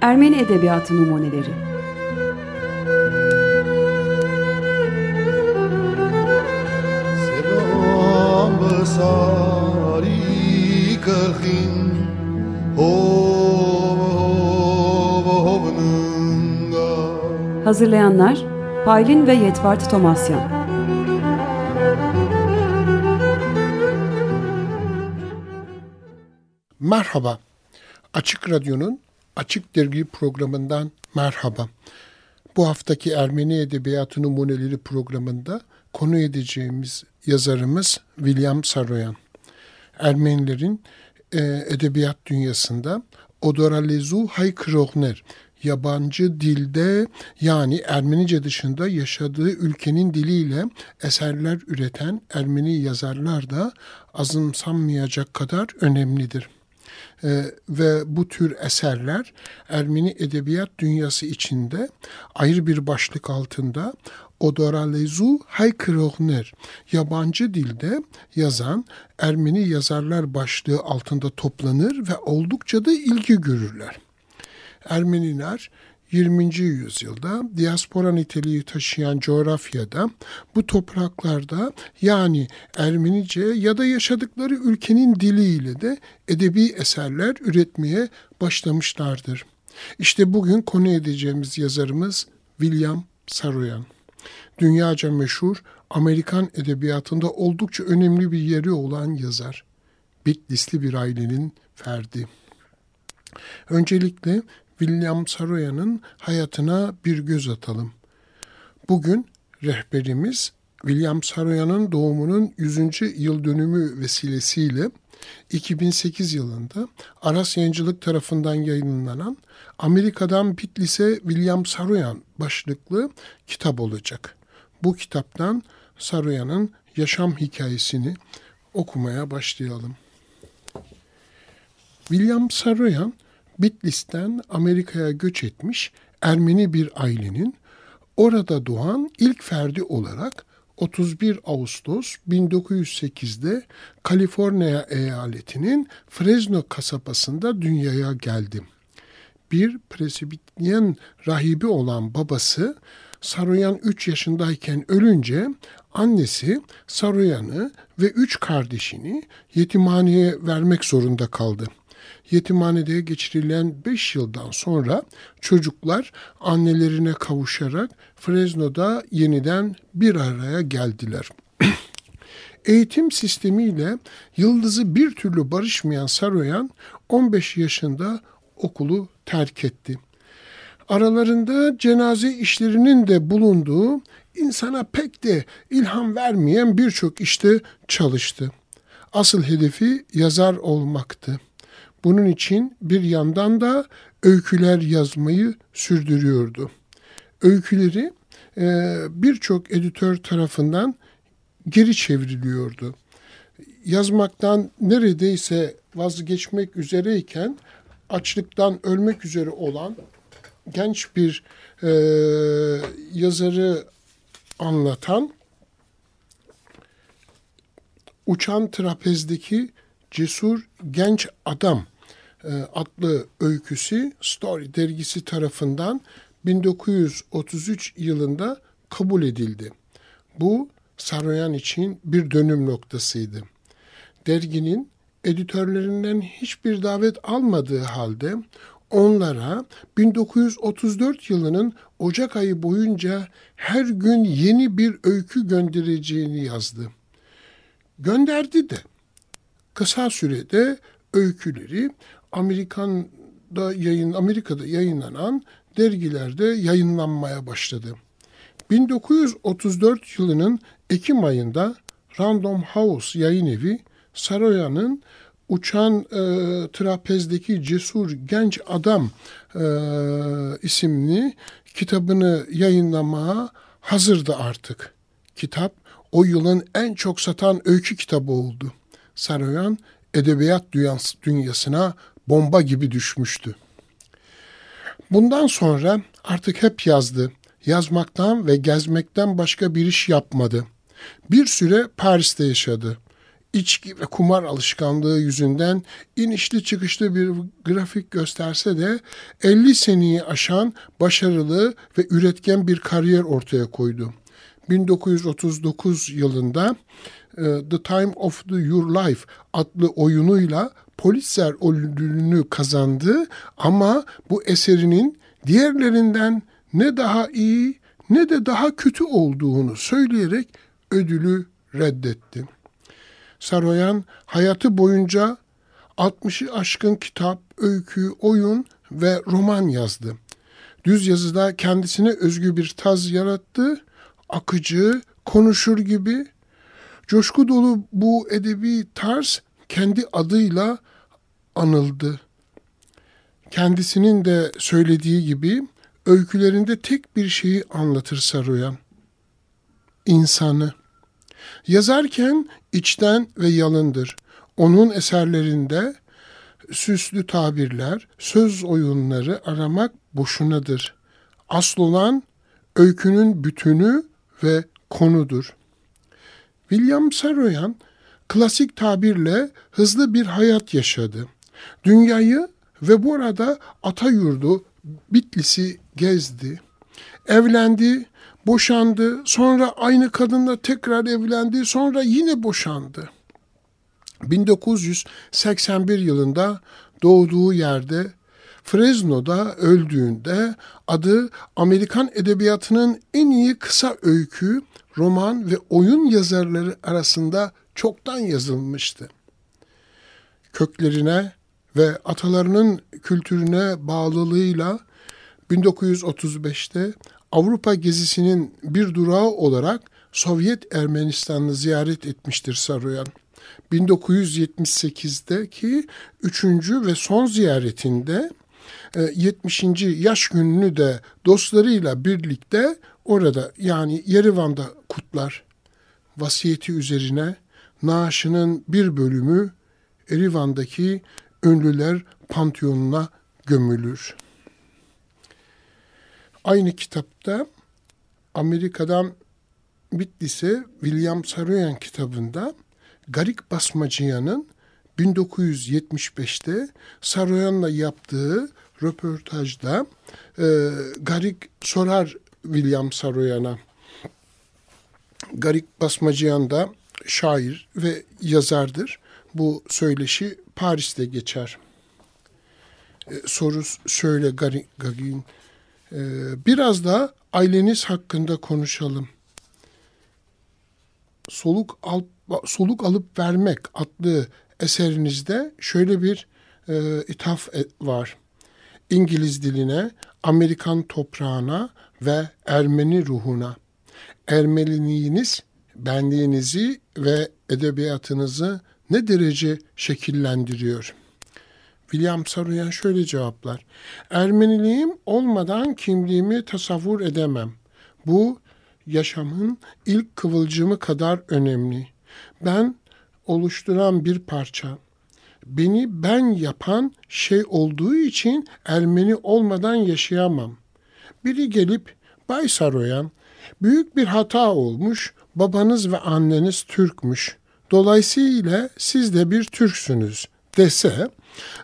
Ermeni Edebiyatı Numuneleri. Hazırlayanlar Paylin ve Yetvart Tomasyan Merhaba, Açık Radyo'nun Açık Dergi programından merhaba. Bu haftaki Ermeni Edebiyatı Numuneleri programında konu edeceğimiz yazarımız William Saroyan. Ermenilerin e, edebiyat dünyasında Odoralezu Haykrogner yabancı dilde yani Ermenice dışında yaşadığı ülkenin diliyle eserler üreten Ermeni yazarlar da azımsanmayacak kadar önemlidir. Ee, ve bu tür eserler Ermeni edebiyat dünyası içinde ayrı bir başlık altında Odoralezu Haykrohner yabancı dilde yazan Ermeni yazarlar başlığı altında toplanır ve oldukça da ilgi görürler. Ermeniler 20. yüzyılda diaspora niteliği taşıyan coğrafyada bu topraklarda yani Ermenice ya da yaşadıkları ülkenin diliyle de edebi eserler üretmeye başlamışlardır. İşte bugün konu edeceğimiz yazarımız William Saroyan. Dünyaca meşhur Amerikan edebiyatında oldukça önemli bir yeri olan yazar. Bitlisli bir ailenin ferdi. Öncelikle William Saroya'nın hayatına bir göz atalım. Bugün rehberimiz William Saroya'nın doğumunun 100. yıl dönümü vesilesiyle 2008 yılında Aras Yayıncılık tarafından yayınlanan Amerika'dan Bitlis'e William Saroyan başlıklı kitap olacak. Bu kitaptan Saroyan'ın yaşam hikayesini okumaya başlayalım. William Saroyan Bitlis'ten Amerika'ya göç etmiş Ermeni bir ailenin orada doğan ilk ferdi olarak 31 Ağustos 1908'de Kaliforniya eyaletinin Fresno kasabasında dünyaya geldi. Bir Presbityen rahibi olan babası Saroyan 3 yaşındayken ölünce annesi Saroyan'ı ve üç kardeşini yetimhaneye vermek zorunda kaldı yetimhanede geçirilen 5 yıldan sonra çocuklar annelerine kavuşarak Fresno'da yeniden bir araya geldiler. Eğitim sistemiyle yıldızı bir türlü barışmayan Saroyan 15 yaşında okulu terk etti. Aralarında cenaze işlerinin de bulunduğu insana pek de ilham vermeyen birçok işte çalıştı. Asıl hedefi yazar olmaktı. Bunun için bir yandan da öyküler yazmayı sürdürüyordu. Öyküleri e, birçok editör tarafından geri çevriliyordu. Yazmaktan neredeyse vazgeçmek üzereyken açlıktan ölmek üzere olan genç bir e, yazarı anlatan Uçan Trapezdeki Cesur Genç Adam adlı öyküsü Story dergisi tarafından 1933 yılında kabul edildi. Bu Saroyan için bir dönüm noktasıydı. Derginin editörlerinden hiçbir davet almadığı halde onlara 1934 yılının Ocak ayı boyunca her gün yeni bir öykü göndereceğini yazdı. Gönderdi de kısa sürede öyküleri Amerikan'da yayın Amerika'da yayınlanan dergilerde yayınlanmaya başladı. 1934 yılının Ekim ayında Random House yayın evi Saroya'nın Uçan e, Trapezdeki Cesur Genç Adam e, isimli kitabını yayınlamaya hazırdı artık. Kitap o yılın en çok satan öykü kitabı oldu. Saroyan edebiyat dünyasına bomba gibi düşmüştü. Bundan sonra artık hep yazdı. Yazmaktan ve gezmekten başka bir iş yapmadı. Bir süre Paris'te yaşadı. içki ve kumar alışkanlığı yüzünden inişli çıkışlı bir grafik gösterse de 50 seneyi aşan başarılı ve üretken bir kariyer ortaya koydu. 1939 yılında e, The Time of the Your Life adlı oyunuyla Pulitzer ödülünü kazandı ama bu eserinin diğerlerinden ne daha iyi ne de daha kötü olduğunu söyleyerek ödülü reddetti. Saroyan hayatı boyunca 60'ı aşkın kitap, öykü, oyun ve roman yazdı. Düz yazıda kendisine özgü bir taz yarattı. Akıcı, konuşur gibi. Coşku dolu bu edebi tarz kendi adıyla anıldı. Kendisinin de söylediği gibi öykülerinde tek bir şeyi anlatır Saroyan. İnsanı. Yazarken içten ve yalındır. Onun eserlerinde süslü tabirler, söz oyunları aramak boşunadır. Asıl olan öykünün bütünü ve konudur. William Saroyan klasik tabirle hızlı bir hayat yaşadı. Dünyayı ve bu arada ata yurdu Bitlis'i gezdi. Evlendi, boşandı, sonra aynı kadınla tekrar evlendi, sonra yine boşandı. 1981 yılında doğduğu yerde Fresno'da öldüğünde adı Amerikan edebiyatının en iyi kısa öykü, roman ve oyun yazarları arasında çoktan yazılmıştı. Köklerine ve atalarının kültürüne bağlılığıyla 1935'te Avrupa gezisinin bir durağı olarak Sovyet Ermenistan'ı ziyaret etmiştir Saroyan. 1978'deki üçüncü ve son ziyaretinde 70. E, yaş gününü de dostlarıyla birlikte orada yani Yerivan'da kutlar. Vasiyeti üzerine naaşının bir bölümü Erivan'daki ünlüler pantiyonuna gömülür. Aynı kitapta Amerika'dan Bitlis'e William Saroyan kitabında Garik Basmacıyan'ın 1975'te Saroyan'la yaptığı röportajda e, Garik sorar William Saroyan'a. Garik Basmacıyan da şair ve yazardır. Bu söyleşi Paris'te geçer. E, soru şöyle Gagin. E, biraz da aileniz hakkında konuşalım. Soluk, al, soluk alıp vermek adlı eserinizde şöyle bir e, ithaf e, var. İngiliz diline, Amerikan toprağına ve Ermeni ruhuna. Ermeniliğiniz benliğinizi ve edebiyatınızı ne derece şekillendiriyor? William Saroyan şöyle cevaplar. Ermeniliğim olmadan kimliğimi tasavvur edemem. Bu yaşamın ilk kıvılcımı kadar önemli. Ben oluşturan bir parça. Beni ben yapan şey olduğu için Ermeni olmadan yaşayamam. Biri gelip Bay Saroyan büyük bir hata olmuş, babanız ve anneniz Türkmüş. Dolayısıyla siz de bir Türksünüz dese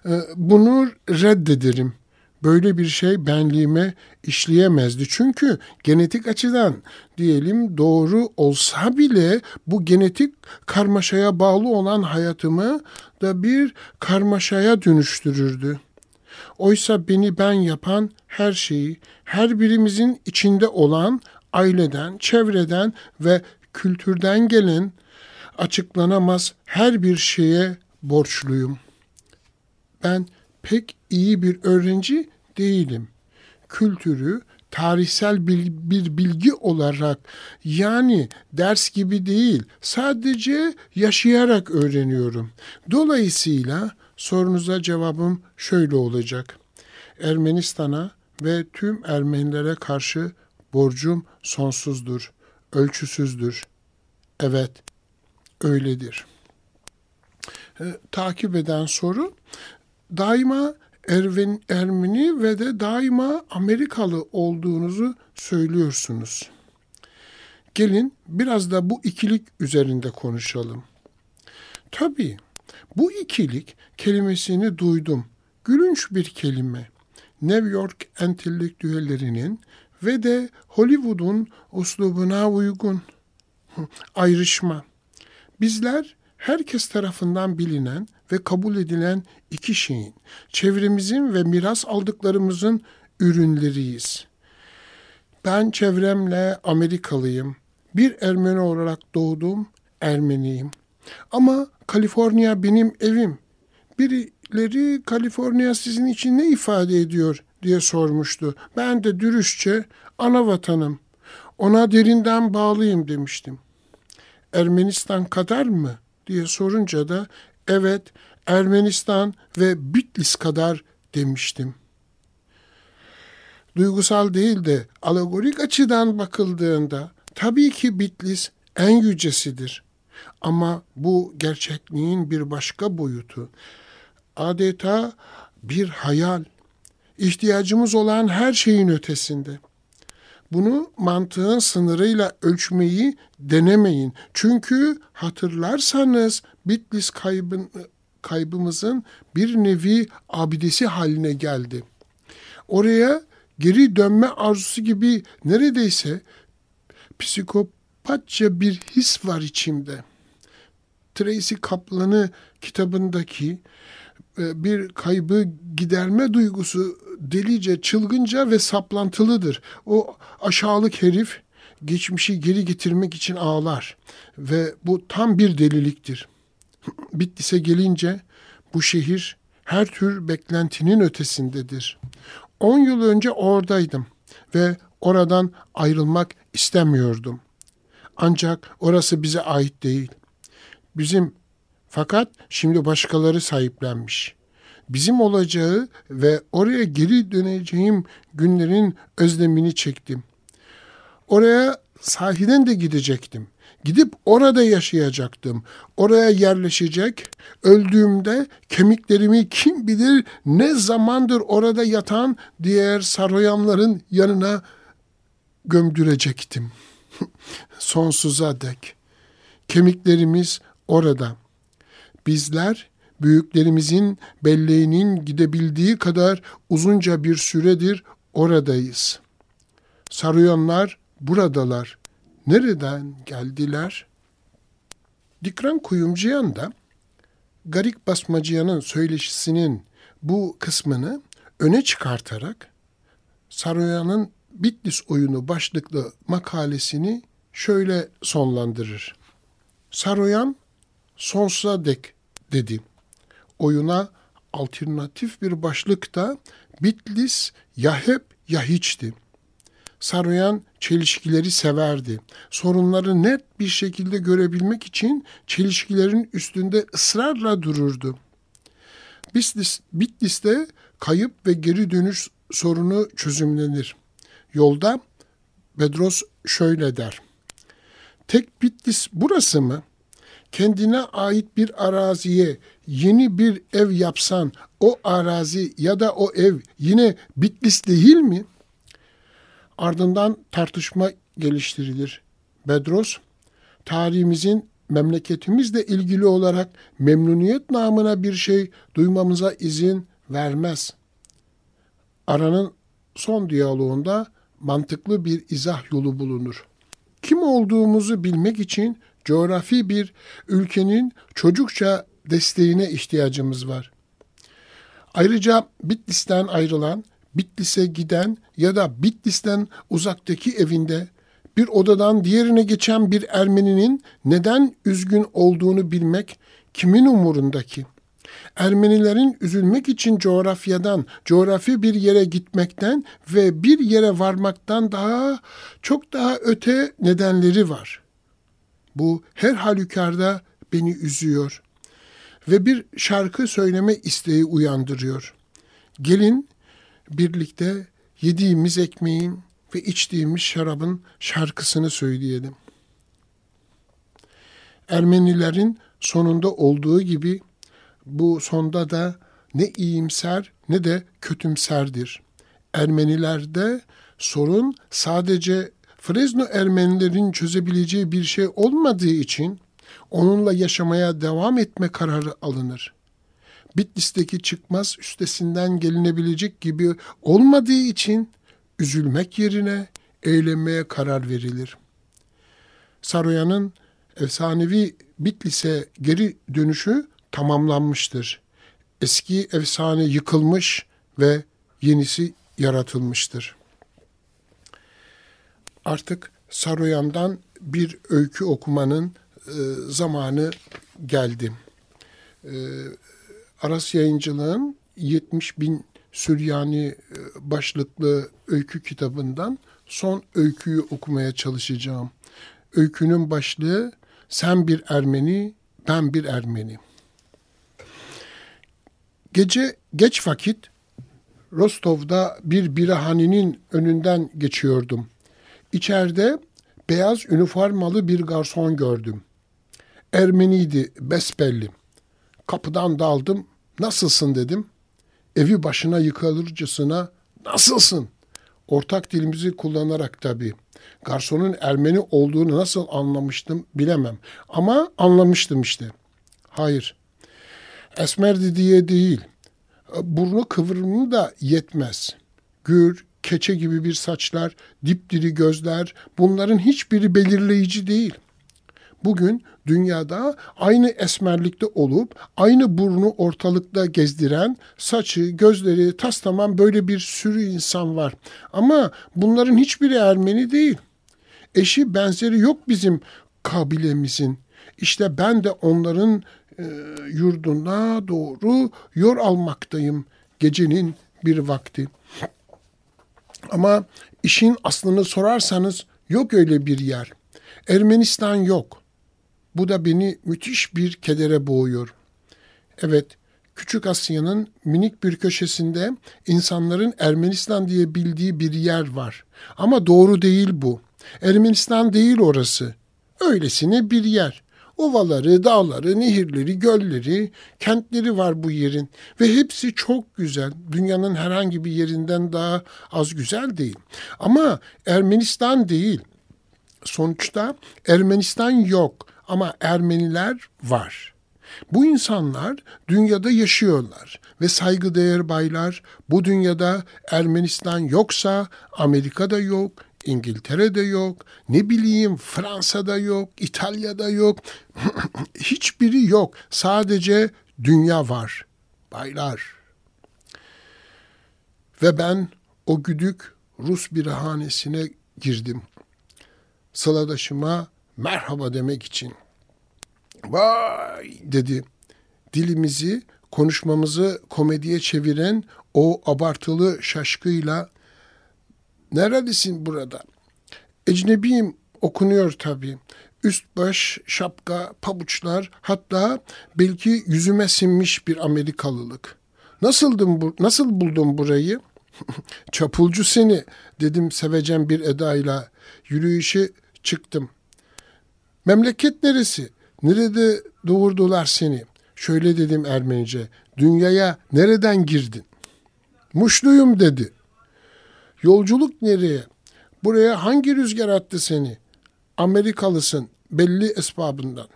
e, bunu reddederim. Böyle bir şey benliğime işleyemezdi. Çünkü genetik açıdan diyelim doğru olsa bile bu genetik karmaşaya bağlı olan hayatımı da bir karmaşaya dönüştürürdü. Oysa beni ben yapan her şeyi, her birimizin içinde olan aileden, çevreden ve kültürden gelen açıklanamaz her bir şeye borçluyum. Ben pek iyi bir öğrenci değilim. Kültürü tarihsel bir bilgi olarak yani ders gibi değil sadece yaşayarak öğreniyorum. Dolayısıyla sorunuza cevabım şöyle olacak. Ermenistan'a ve tüm Ermenilere karşı borcum sonsuzdur, ölçüsüzdür. Evet, öyledir. E, takip eden soru daima Erven, Ermeni ve de daima Amerikalı olduğunuzu söylüyorsunuz. Gelin biraz da bu ikilik üzerinde konuşalım. Tabii bu ikilik kelimesini duydum. Gülünç bir kelime. New York entelektüellerinin ve de Hollywood'un uslubuna uygun ayrışma. Bizler herkes tarafından bilinen ve kabul edilen iki şeyin, çevremizin ve miras aldıklarımızın ürünleriyiz. Ben çevremle Amerikalıyım. Bir Ermeni olarak doğdum, Ermeniyim. Ama Kaliforniya benim evim. Birileri Kaliforniya sizin için ne ifade ediyor diye sormuştu. Ben de dürüstçe ana vatanım. Ona derinden bağlıyım demiştim. Ermenistan kadar mı diye sorunca da evet Ermenistan ve Bitlis kadar demiştim. Duygusal değil de alegorik açıdan bakıldığında tabii ki Bitlis en yücesidir. Ama bu gerçekliğin bir başka boyutu. Adeta bir hayal. İhtiyacımız olan her şeyin ötesinde. Bunu mantığın sınırıyla ölçmeyi denemeyin. Çünkü hatırlarsanız Bitlis kaybın, kaybımızın bir nevi abidesi haline geldi. Oraya geri dönme arzusu gibi neredeyse psikopatça bir his var içimde. Tracy Kaplan'ı kitabındaki bir kaybı giderme duygusu delice, çılgınca ve saplantılıdır. O aşağılık herif geçmişi geri getirmek için ağlar ve bu tam bir deliliktir. Bitlis'e gelince bu şehir her tür beklentinin ötesindedir. 10 yıl önce oradaydım ve oradan ayrılmak istemiyordum. Ancak orası bize ait değil. Bizim fakat şimdi başkaları sahiplenmiş. Bizim olacağı ve oraya geri döneceğim günlerin özlemini çektim. Oraya sahiden de gidecektim. Gidip orada yaşayacaktım. Oraya yerleşecek. Öldüğümde kemiklerimi kim bilir ne zamandır orada yatan diğer saroyamların yanına gömdürecektim. Sonsuza dek. Kemiklerimiz orada. Bizler büyüklerimizin belleğinin gidebildiği kadar uzunca bir süredir oradayız. Saruyanlar buradalar. Nereden geldiler? Dikran Kuyumcuyan da Garik Basmacıyan'ın söyleşisinin bu kısmını öne çıkartarak Saroyan'ın Bitlis oyunu başlıklı makalesini şöyle sonlandırır. Saroyan sonsuza dek dedi. Oyuna alternatif bir başlık da Bitlis ya hep ya hiçti. Saroyan çelişkileri severdi. Sorunları net bir şekilde görebilmek için çelişkilerin üstünde ısrarla dururdu. Bitlis, Bitlis'te kayıp ve geri dönüş sorunu çözümlenir. Yolda Bedros şöyle der. Tek Bitlis burası mı? Kendine ait bir araziye yeni bir ev yapsan o arazi ya da o ev yine Bitlis değil mi?'' Ardından tartışma geliştirilir. Bedros, tarihimizin memleketimizle ilgili olarak memnuniyet namına bir şey duymamıza izin vermez. Aranın son diyaloğunda mantıklı bir izah yolu bulunur. Kim olduğumuzu bilmek için coğrafi bir ülkenin çocukça desteğine ihtiyacımız var. Ayrıca Bitlis'ten ayrılan Bitlis'e giden ya da Bitlis'ten uzaktaki evinde bir odadan diğerine geçen bir Ermeninin neden üzgün olduğunu bilmek kimin umurundaki? Ermenilerin üzülmek için coğrafyadan, coğrafi bir yere gitmekten ve bir yere varmaktan daha çok daha öte nedenleri var. Bu her halükarda beni üzüyor ve bir şarkı söyleme isteği uyandırıyor. Gelin birlikte yediğimiz ekmeğin ve içtiğimiz şarabın şarkısını söyleyelim. Ermenilerin sonunda olduğu gibi bu sonda da ne iyimser ne de kötümserdir. Ermenilerde sorun sadece Fresno Ermenilerin çözebileceği bir şey olmadığı için Onunla yaşamaya devam etme kararı alınır. Bitlis'teki çıkmaz üstesinden gelinebilecek gibi olmadığı için üzülmek yerine eğlenmeye karar verilir. Saroyan'ın efsanevi Bitlis'e geri dönüşü tamamlanmıştır. Eski efsane yıkılmış ve yenisi yaratılmıştır. Artık Saroyan'dan bir öykü okumanın e, zamanı geldi. E, Aras Yayıncılığın 70 bin Süryani e, başlıklı öykü kitabından son öyküyü okumaya çalışacağım. Öykünün başlığı Sen bir Ermeni, ben bir Ermeni. Gece geç vakit Rostov'da bir birahanenin önünden geçiyordum. İçeride beyaz üniformalı bir garson gördüm. Ermeniydi besbelli. Kapıdan daldım. Nasılsın dedim. Evi başına yıkılırcasına nasılsın? Ortak dilimizi kullanarak tabii. Garsonun Ermeni olduğunu nasıl anlamıştım bilemem. Ama anlamıştım işte. Hayır. Esmerdi diye değil. Burnu kıvrımı da yetmez. Gür, keçe gibi bir saçlar, dipdiri gözler bunların hiçbiri belirleyici değil. Bugün dünyada aynı esmerlikte olup aynı burnu ortalıkta gezdiren, saçı, gözleri tas tamam böyle bir sürü insan var. Ama bunların hiçbiri Ermeni değil. Eşi benzeri yok bizim kabilemizin. İşte ben de onların e, yurduna doğru yor almaktayım gecenin bir vakti. Ama işin aslını sorarsanız yok öyle bir yer. Ermenistan yok. Bu da beni müthiş bir kedere boğuyor. Evet, Küçük Asya'nın minik bir köşesinde insanların Ermenistan diye bildiği bir yer var. Ama doğru değil bu. Ermenistan değil orası. Öylesine bir yer. Ovaları, dağları, nehirleri, gölleri, kentleri var bu yerin ve hepsi çok güzel. Dünyanın herhangi bir yerinden daha az güzel değil. Ama Ermenistan değil. Sonuçta Ermenistan yok ama Ermeniler var. Bu insanlar dünyada yaşıyorlar ve saygıdeğer baylar bu dünyada Ermenistan yoksa Amerika'da yok, İngiltere'de yok, ne bileyim Fransa'da yok, İtalya'da yok. Hiçbiri yok. Sadece dünya var. Baylar. Ve ben o güdük Rus birahanesine girdim. Sıladaşıma merhaba demek için. Vay dedi. Dilimizi, konuşmamızı komediye çeviren o abartılı şaşkıyla Neredesin burada? Ecnebiyim okunuyor tabii. Üst baş, şapka, pabuçlar hatta belki yüzüme sinmiş bir Amerikalılık. Nasıldım bu, nasıl buldun burayı? Çapulcu seni dedim sevecen bir edayla. Yürüyüşe çıktım. Memleket neresi? Nerede doğurdular seni? Şöyle dedim Ermenice. Dünyaya nereden girdin? Muşluyum dedi. Yolculuk nereye? Buraya hangi rüzgar attı seni? Amerikalısın belli esbabından.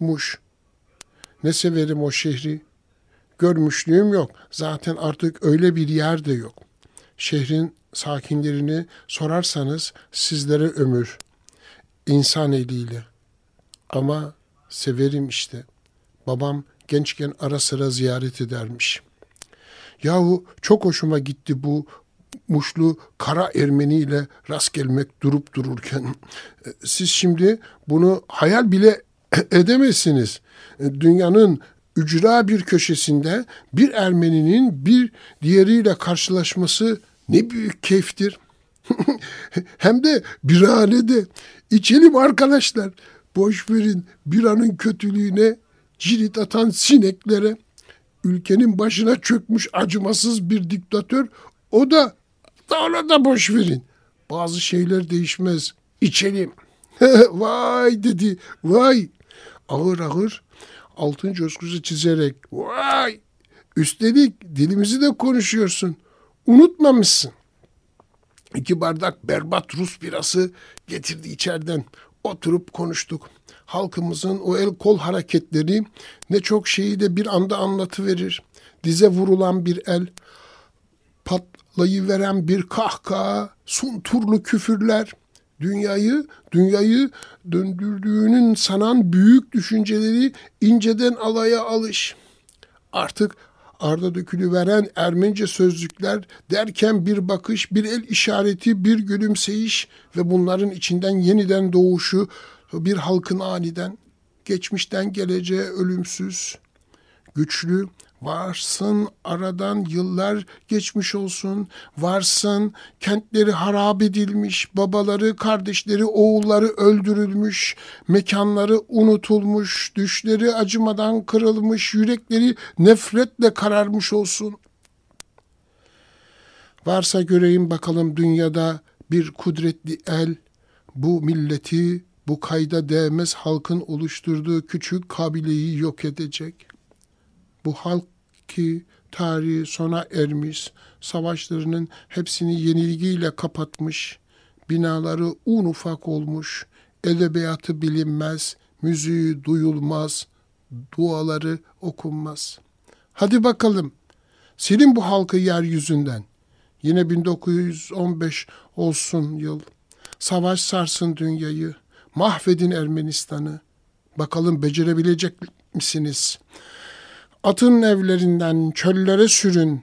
Muş. Ne severim o şehri. Görmüşlüğüm yok. Zaten artık öyle bir yer de yok. Şehrin sakinlerini sorarsanız sizlere ömür. İnsan eliyle. Ama severim işte. Babam gençken ara sıra ziyaret edermiş. Yahu çok hoşuma gitti bu Muşlu Kara Ermeni ile rast gelmek durup dururken e, siz şimdi bunu hayal bile edemezsiniz. E, dünyanın ücra bir köşesinde bir Ermeninin bir diğeriyle karşılaşması ne büyük keyiftir. Hem de birhanede. içelim arkadaşlar. Boş verin biranın kötülüğüne, cirit atan sineklere. Ülkenin başına çökmüş acımasız bir diktatör o da onu da boş verin. Bazı şeyler değişmez. İçelim. vay dedi. Vay. Ağır ağır altın coşkusu çizerek. Vay. Üstelik dilimizi de konuşuyorsun. Unutmamışsın. İki bardak berbat Rus birası getirdi içeriden. Oturup konuştuk. Halkımızın o el kol hareketleri ne çok şeyi de bir anda anlatıverir. Dize vurulan bir el, patlayıveren bir kahkaha, sunturlu küfürler, dünyayı, dünyayı döndürdüğünün sanan büyük düşünceleri inceden alaya alış. Artık arda dökülü veren Ermenice sözlükler derken bir bakış, bir el işareti, bir gülümseyiş ve bunların içinden yeniden doğuşu bir halkın aniden, geçmişten geleceğe ölümsüz, güçlü, Varsın aradan yıllar geçmiş olsun. Varsın kentleri harap edilmiş, babaları, kardeşleri, oğulları öldürülmüş, mekanları unutulmuş, düşleri acımadan kırılmış, yürekleri nefretle kararmış olsun. Varsa göreyim bakalım dünyada bir kudretli el bu milleti bu kayda değmez halkın oluşturduğu küçük kabileyi yok edecek. Bu halk ki tarihi sona ermiş, savaşlarının hepsini yenilgiyle kapatmış, binaları un ufak olmuş, edebiyatı bilinmez, müziği duyulmaz, duaları okunmaz. Hadi bakalım, silin bu halkı yeryüzünden. Yine 1915 olsun yıl. Savaş sarsın dünyayı. Mahvedin Ermenistan'ı. Bakalım becerebilecek misiniz? Atın evlerinden çöllere sürün.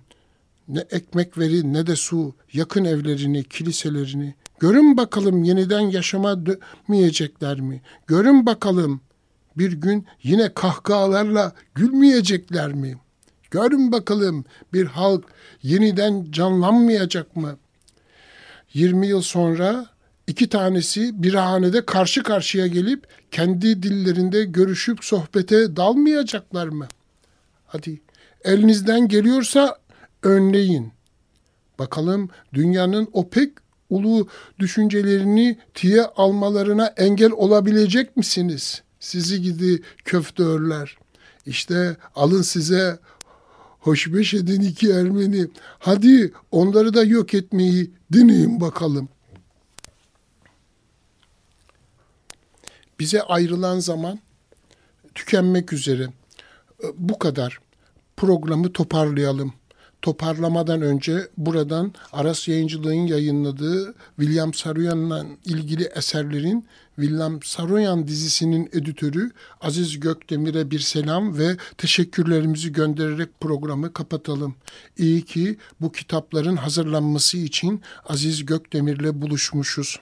Ne ekmek verin ne de su. Yakın evlerini, kiliselerini. Görün bakalım yeniden yaşama dönmeyecekler mi? Görün bakalım bir gün yine kahkahalarla gülmeyecekler mi? Görün bakalım bir halk yeniden canlanmayacak mı? 20 yıl sonra iki tanesi bir hanede karşı karşıya gelip kendi dillerinde görüşüp sohbete dalmayacaklar mı?'' Hadi elinizden geliyorsa önleyin. Bakalım dünyanın o pek ulu düşüncelerini tiye almalarına engel olabilecek misiniz? Sizi gidi köftörler. İşte alın size hoşbeş edin iki Ermeni. Hadi onları da yok etmeyi deneyin bakalım. Bize ayrılan zaman tükenmek üzere bu kadar. Programı toparlayalım. Toparlamadan önce buradan Aras Yayıncılığı'nın yayınladığı William Saroyan'la ilgili eserlerin William Saroyan dizisinin editörü Aziz Gökdemir'e bir selam ve teşekkürlerimizi göndererek programı kapatalım. İyi ki bu kitapların hazırlanması için Aziz Gökdemir'le buluşmuşuz.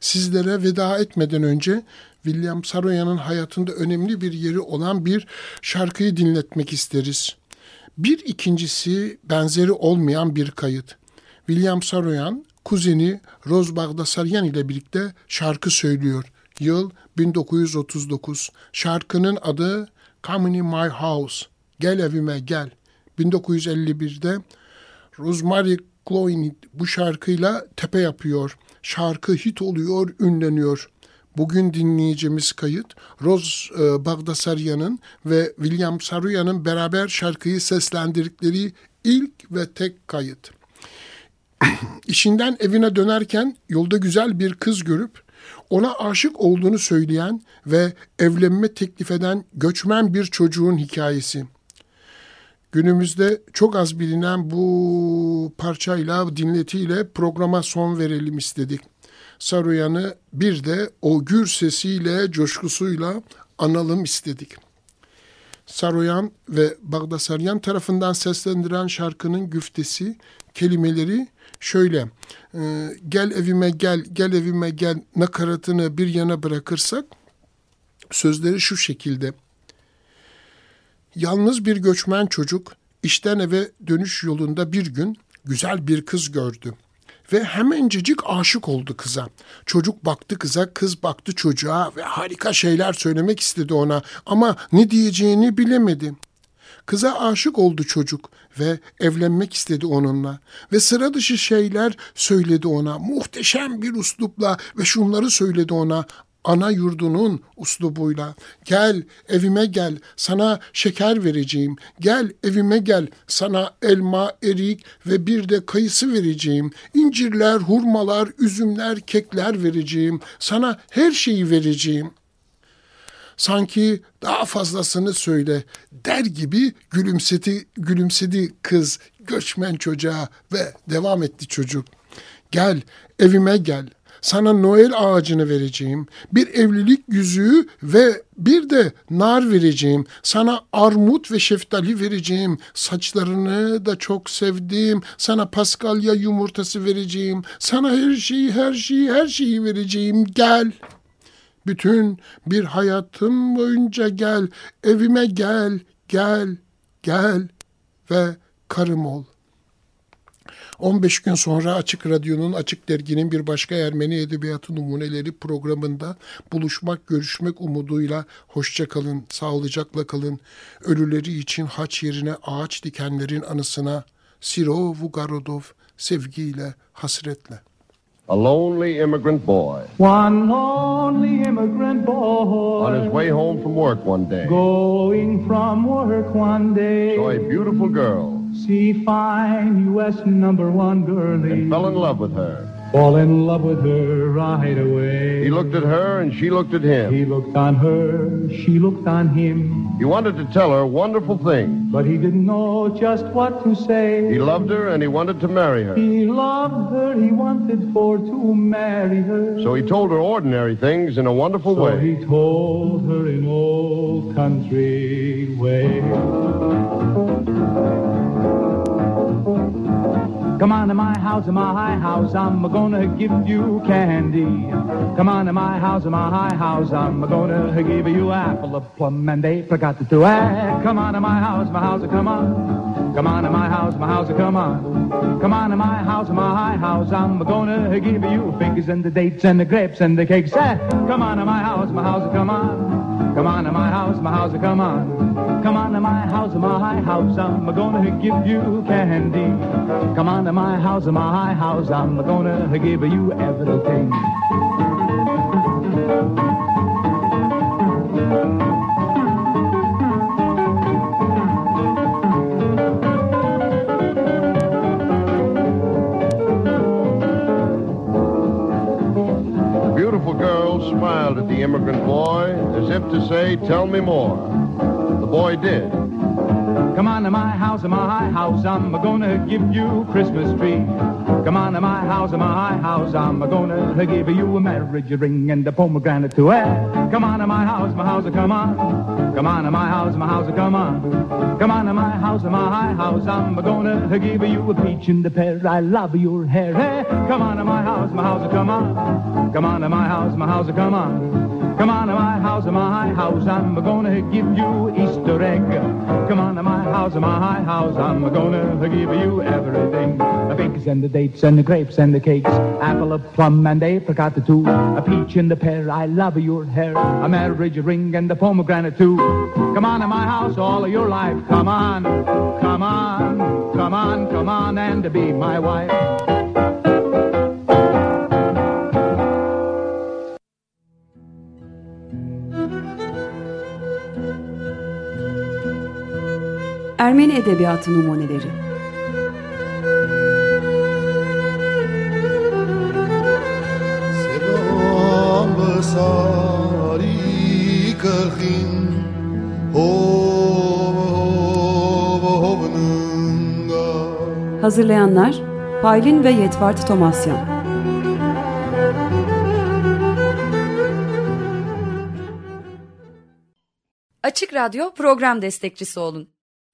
Sizlere veda etmeden önce William Saroyan'ın hayatında önemli bir yeri olan bir şarkıyı dinletmek isteriz. Bir ikincisi benzeri olmayan bir kayıt. William Saroyan kuzeni Rose Bagdasaryan ile birlikte şarkı söylüyor. Yıl 1939. Şarkının adı Come in My House. Gel evime gel. 1951'de Rosemary Clooney bu şarkıyla tepe yapıyor. Şarkı hit oluyor, ünleniyor. Bugün dinleyeceğimiz kayıt Roz e, Bagdasaryan'ın ve William Saruya'nın beraber şarkıyı seslendirdikleri ilk ve tek kayıt. İşinden evine dönerken yolda güzel bir kız görüp ona aşık olduğunu söyleyen ve evlenme teklif eden göçmen bir çocuğun hikayesi. Günümüzde çok az bilinen bu parçayla, dinletiyle programa son verelim istedik. Saruyan'ı bir de o gür sesiyle, coşkusuyla analım istedik. Saruyan ve Bagdasaryan tarafından seslendiren şarkının güftesi, kelimeleri şöyle. E, gel evime gel, gel evime gel nakaratını bir yana bırakırsak sözleri şu şekilde. Yalnız bir göçmen çocuk işten eve dönüş yolunda bir gün güzel bir kız gördü ve hemencecik aşık oldu kıza. Çocuk baktı kıza, kız baktı çocuğa ve harika şeyler söylemek istedi ona ama ne diyeceğini bilemedi. Kıza aşık oldu çocuk ve evlenmek istedi onunla ve sıra dışı şeyler söyledi ona muhteşem bir uslupla ve şunları söyledi ona ana yurdunun uslubuyla. Gel evime gel sana şeker vereceğim. Gel evime gel sana elma, erik ve bir de kayısı vereceğim. İncirler, hurmalar, üzümler, kekler vereceğim. Sana her şeyi vereceğim. Sanki daha fazlasını söyle der gibi gülümsedi, gülümsedi kız göçmen çocuğa ve devam etti çocuk. Gel evime gel sana Noel ağacını vereceğim. Bir evlilik yüzüğü ve bir de nar vereceğim. Sana armut ve şeftali vereceğim. Saçlarını da çok sevdim. Sana paskalya yumurtası vereceğim. Sana her şeyi, her şeyi, her şeyi vereceğim. Gel. Bütün bir hayatım boyunca gel. Evime gel, gel, gel ve karım ol. 15 gün sonra Açık Radyo'nun Açık Dergi'nin bir başka Ermeni Edebiyatı Numuneleri programında buluşmak, görüşmek umuduyla hoşça kalın, sağlıcakla kalın. Ölüleri için haç yerine ağaç dikenlerin anısına Siro Vugarodov sevgiyle, hasretle. A lonely immigrant boy. One lonely immigrant boy. On his way home from work one day. Going from work one day. Saw a beautiful girl See fine U.S. number one girlie. and fell in love with her. Fall in love with her right away. He looked at her and she looked at him. He looked on her, she looked on him. He wanted to tell her wonderful things. But he didn't know just what to say. He loved her and he wanted to marry her. He loved her, he wanted for to marry her. So he told her ordinary things in a wonderful So way. he told her in old country way. Come on to my house, my high house, I'm gonna give you candy. Come on to my house, my high house, I'm gonna give you apple, a plum, and apricot to add. Come on to my house, my house, come on. Come on to my house, my house, come on. Come on to my house, my high house, I'm gonna give you figures and the dates and the grapes and the cakes. Eh, Come on to my house, my house, come on. Come on to my house, my house, come on. Come on to my house, my high house, I'm gonna give you candy. Come on to my house, my high house, I'm gonna give you everything. Smiled at the immigrant boy as if to say, Tell me more. The boy did. Come on to my house, my high house, I'm gonna give you a Christmas tree. Come on to my house, my high house, I'm gonna give you a marriage ring and a pomegranate to wear. Come on to my house, my house, come on. Come on to my house, my house, come on. Come on to my house, my house, I'm gonna give you a peach and a pear. I love your hair. Hey, come on to my house, my house, come on. Come on to my house, my house, come on. Come on to my house, my house, I'm gonna give you Easter egg. Come on to my house, my house, I'm gonna give you everything. The figs and the dates and the grapes and the cakes, apple, a plum and apricot the two, a peach and a pear. I love your hair, a marriage ring and a pomegranate too. Come on to my house all of your life. Come on, come on, come on, come on and be my wife. Ermeni Edebiyatı Numuneleri. Hazırlayanlar Paylin ve Yetvart Tomasyan. Açık Radyo program destekçisi olun.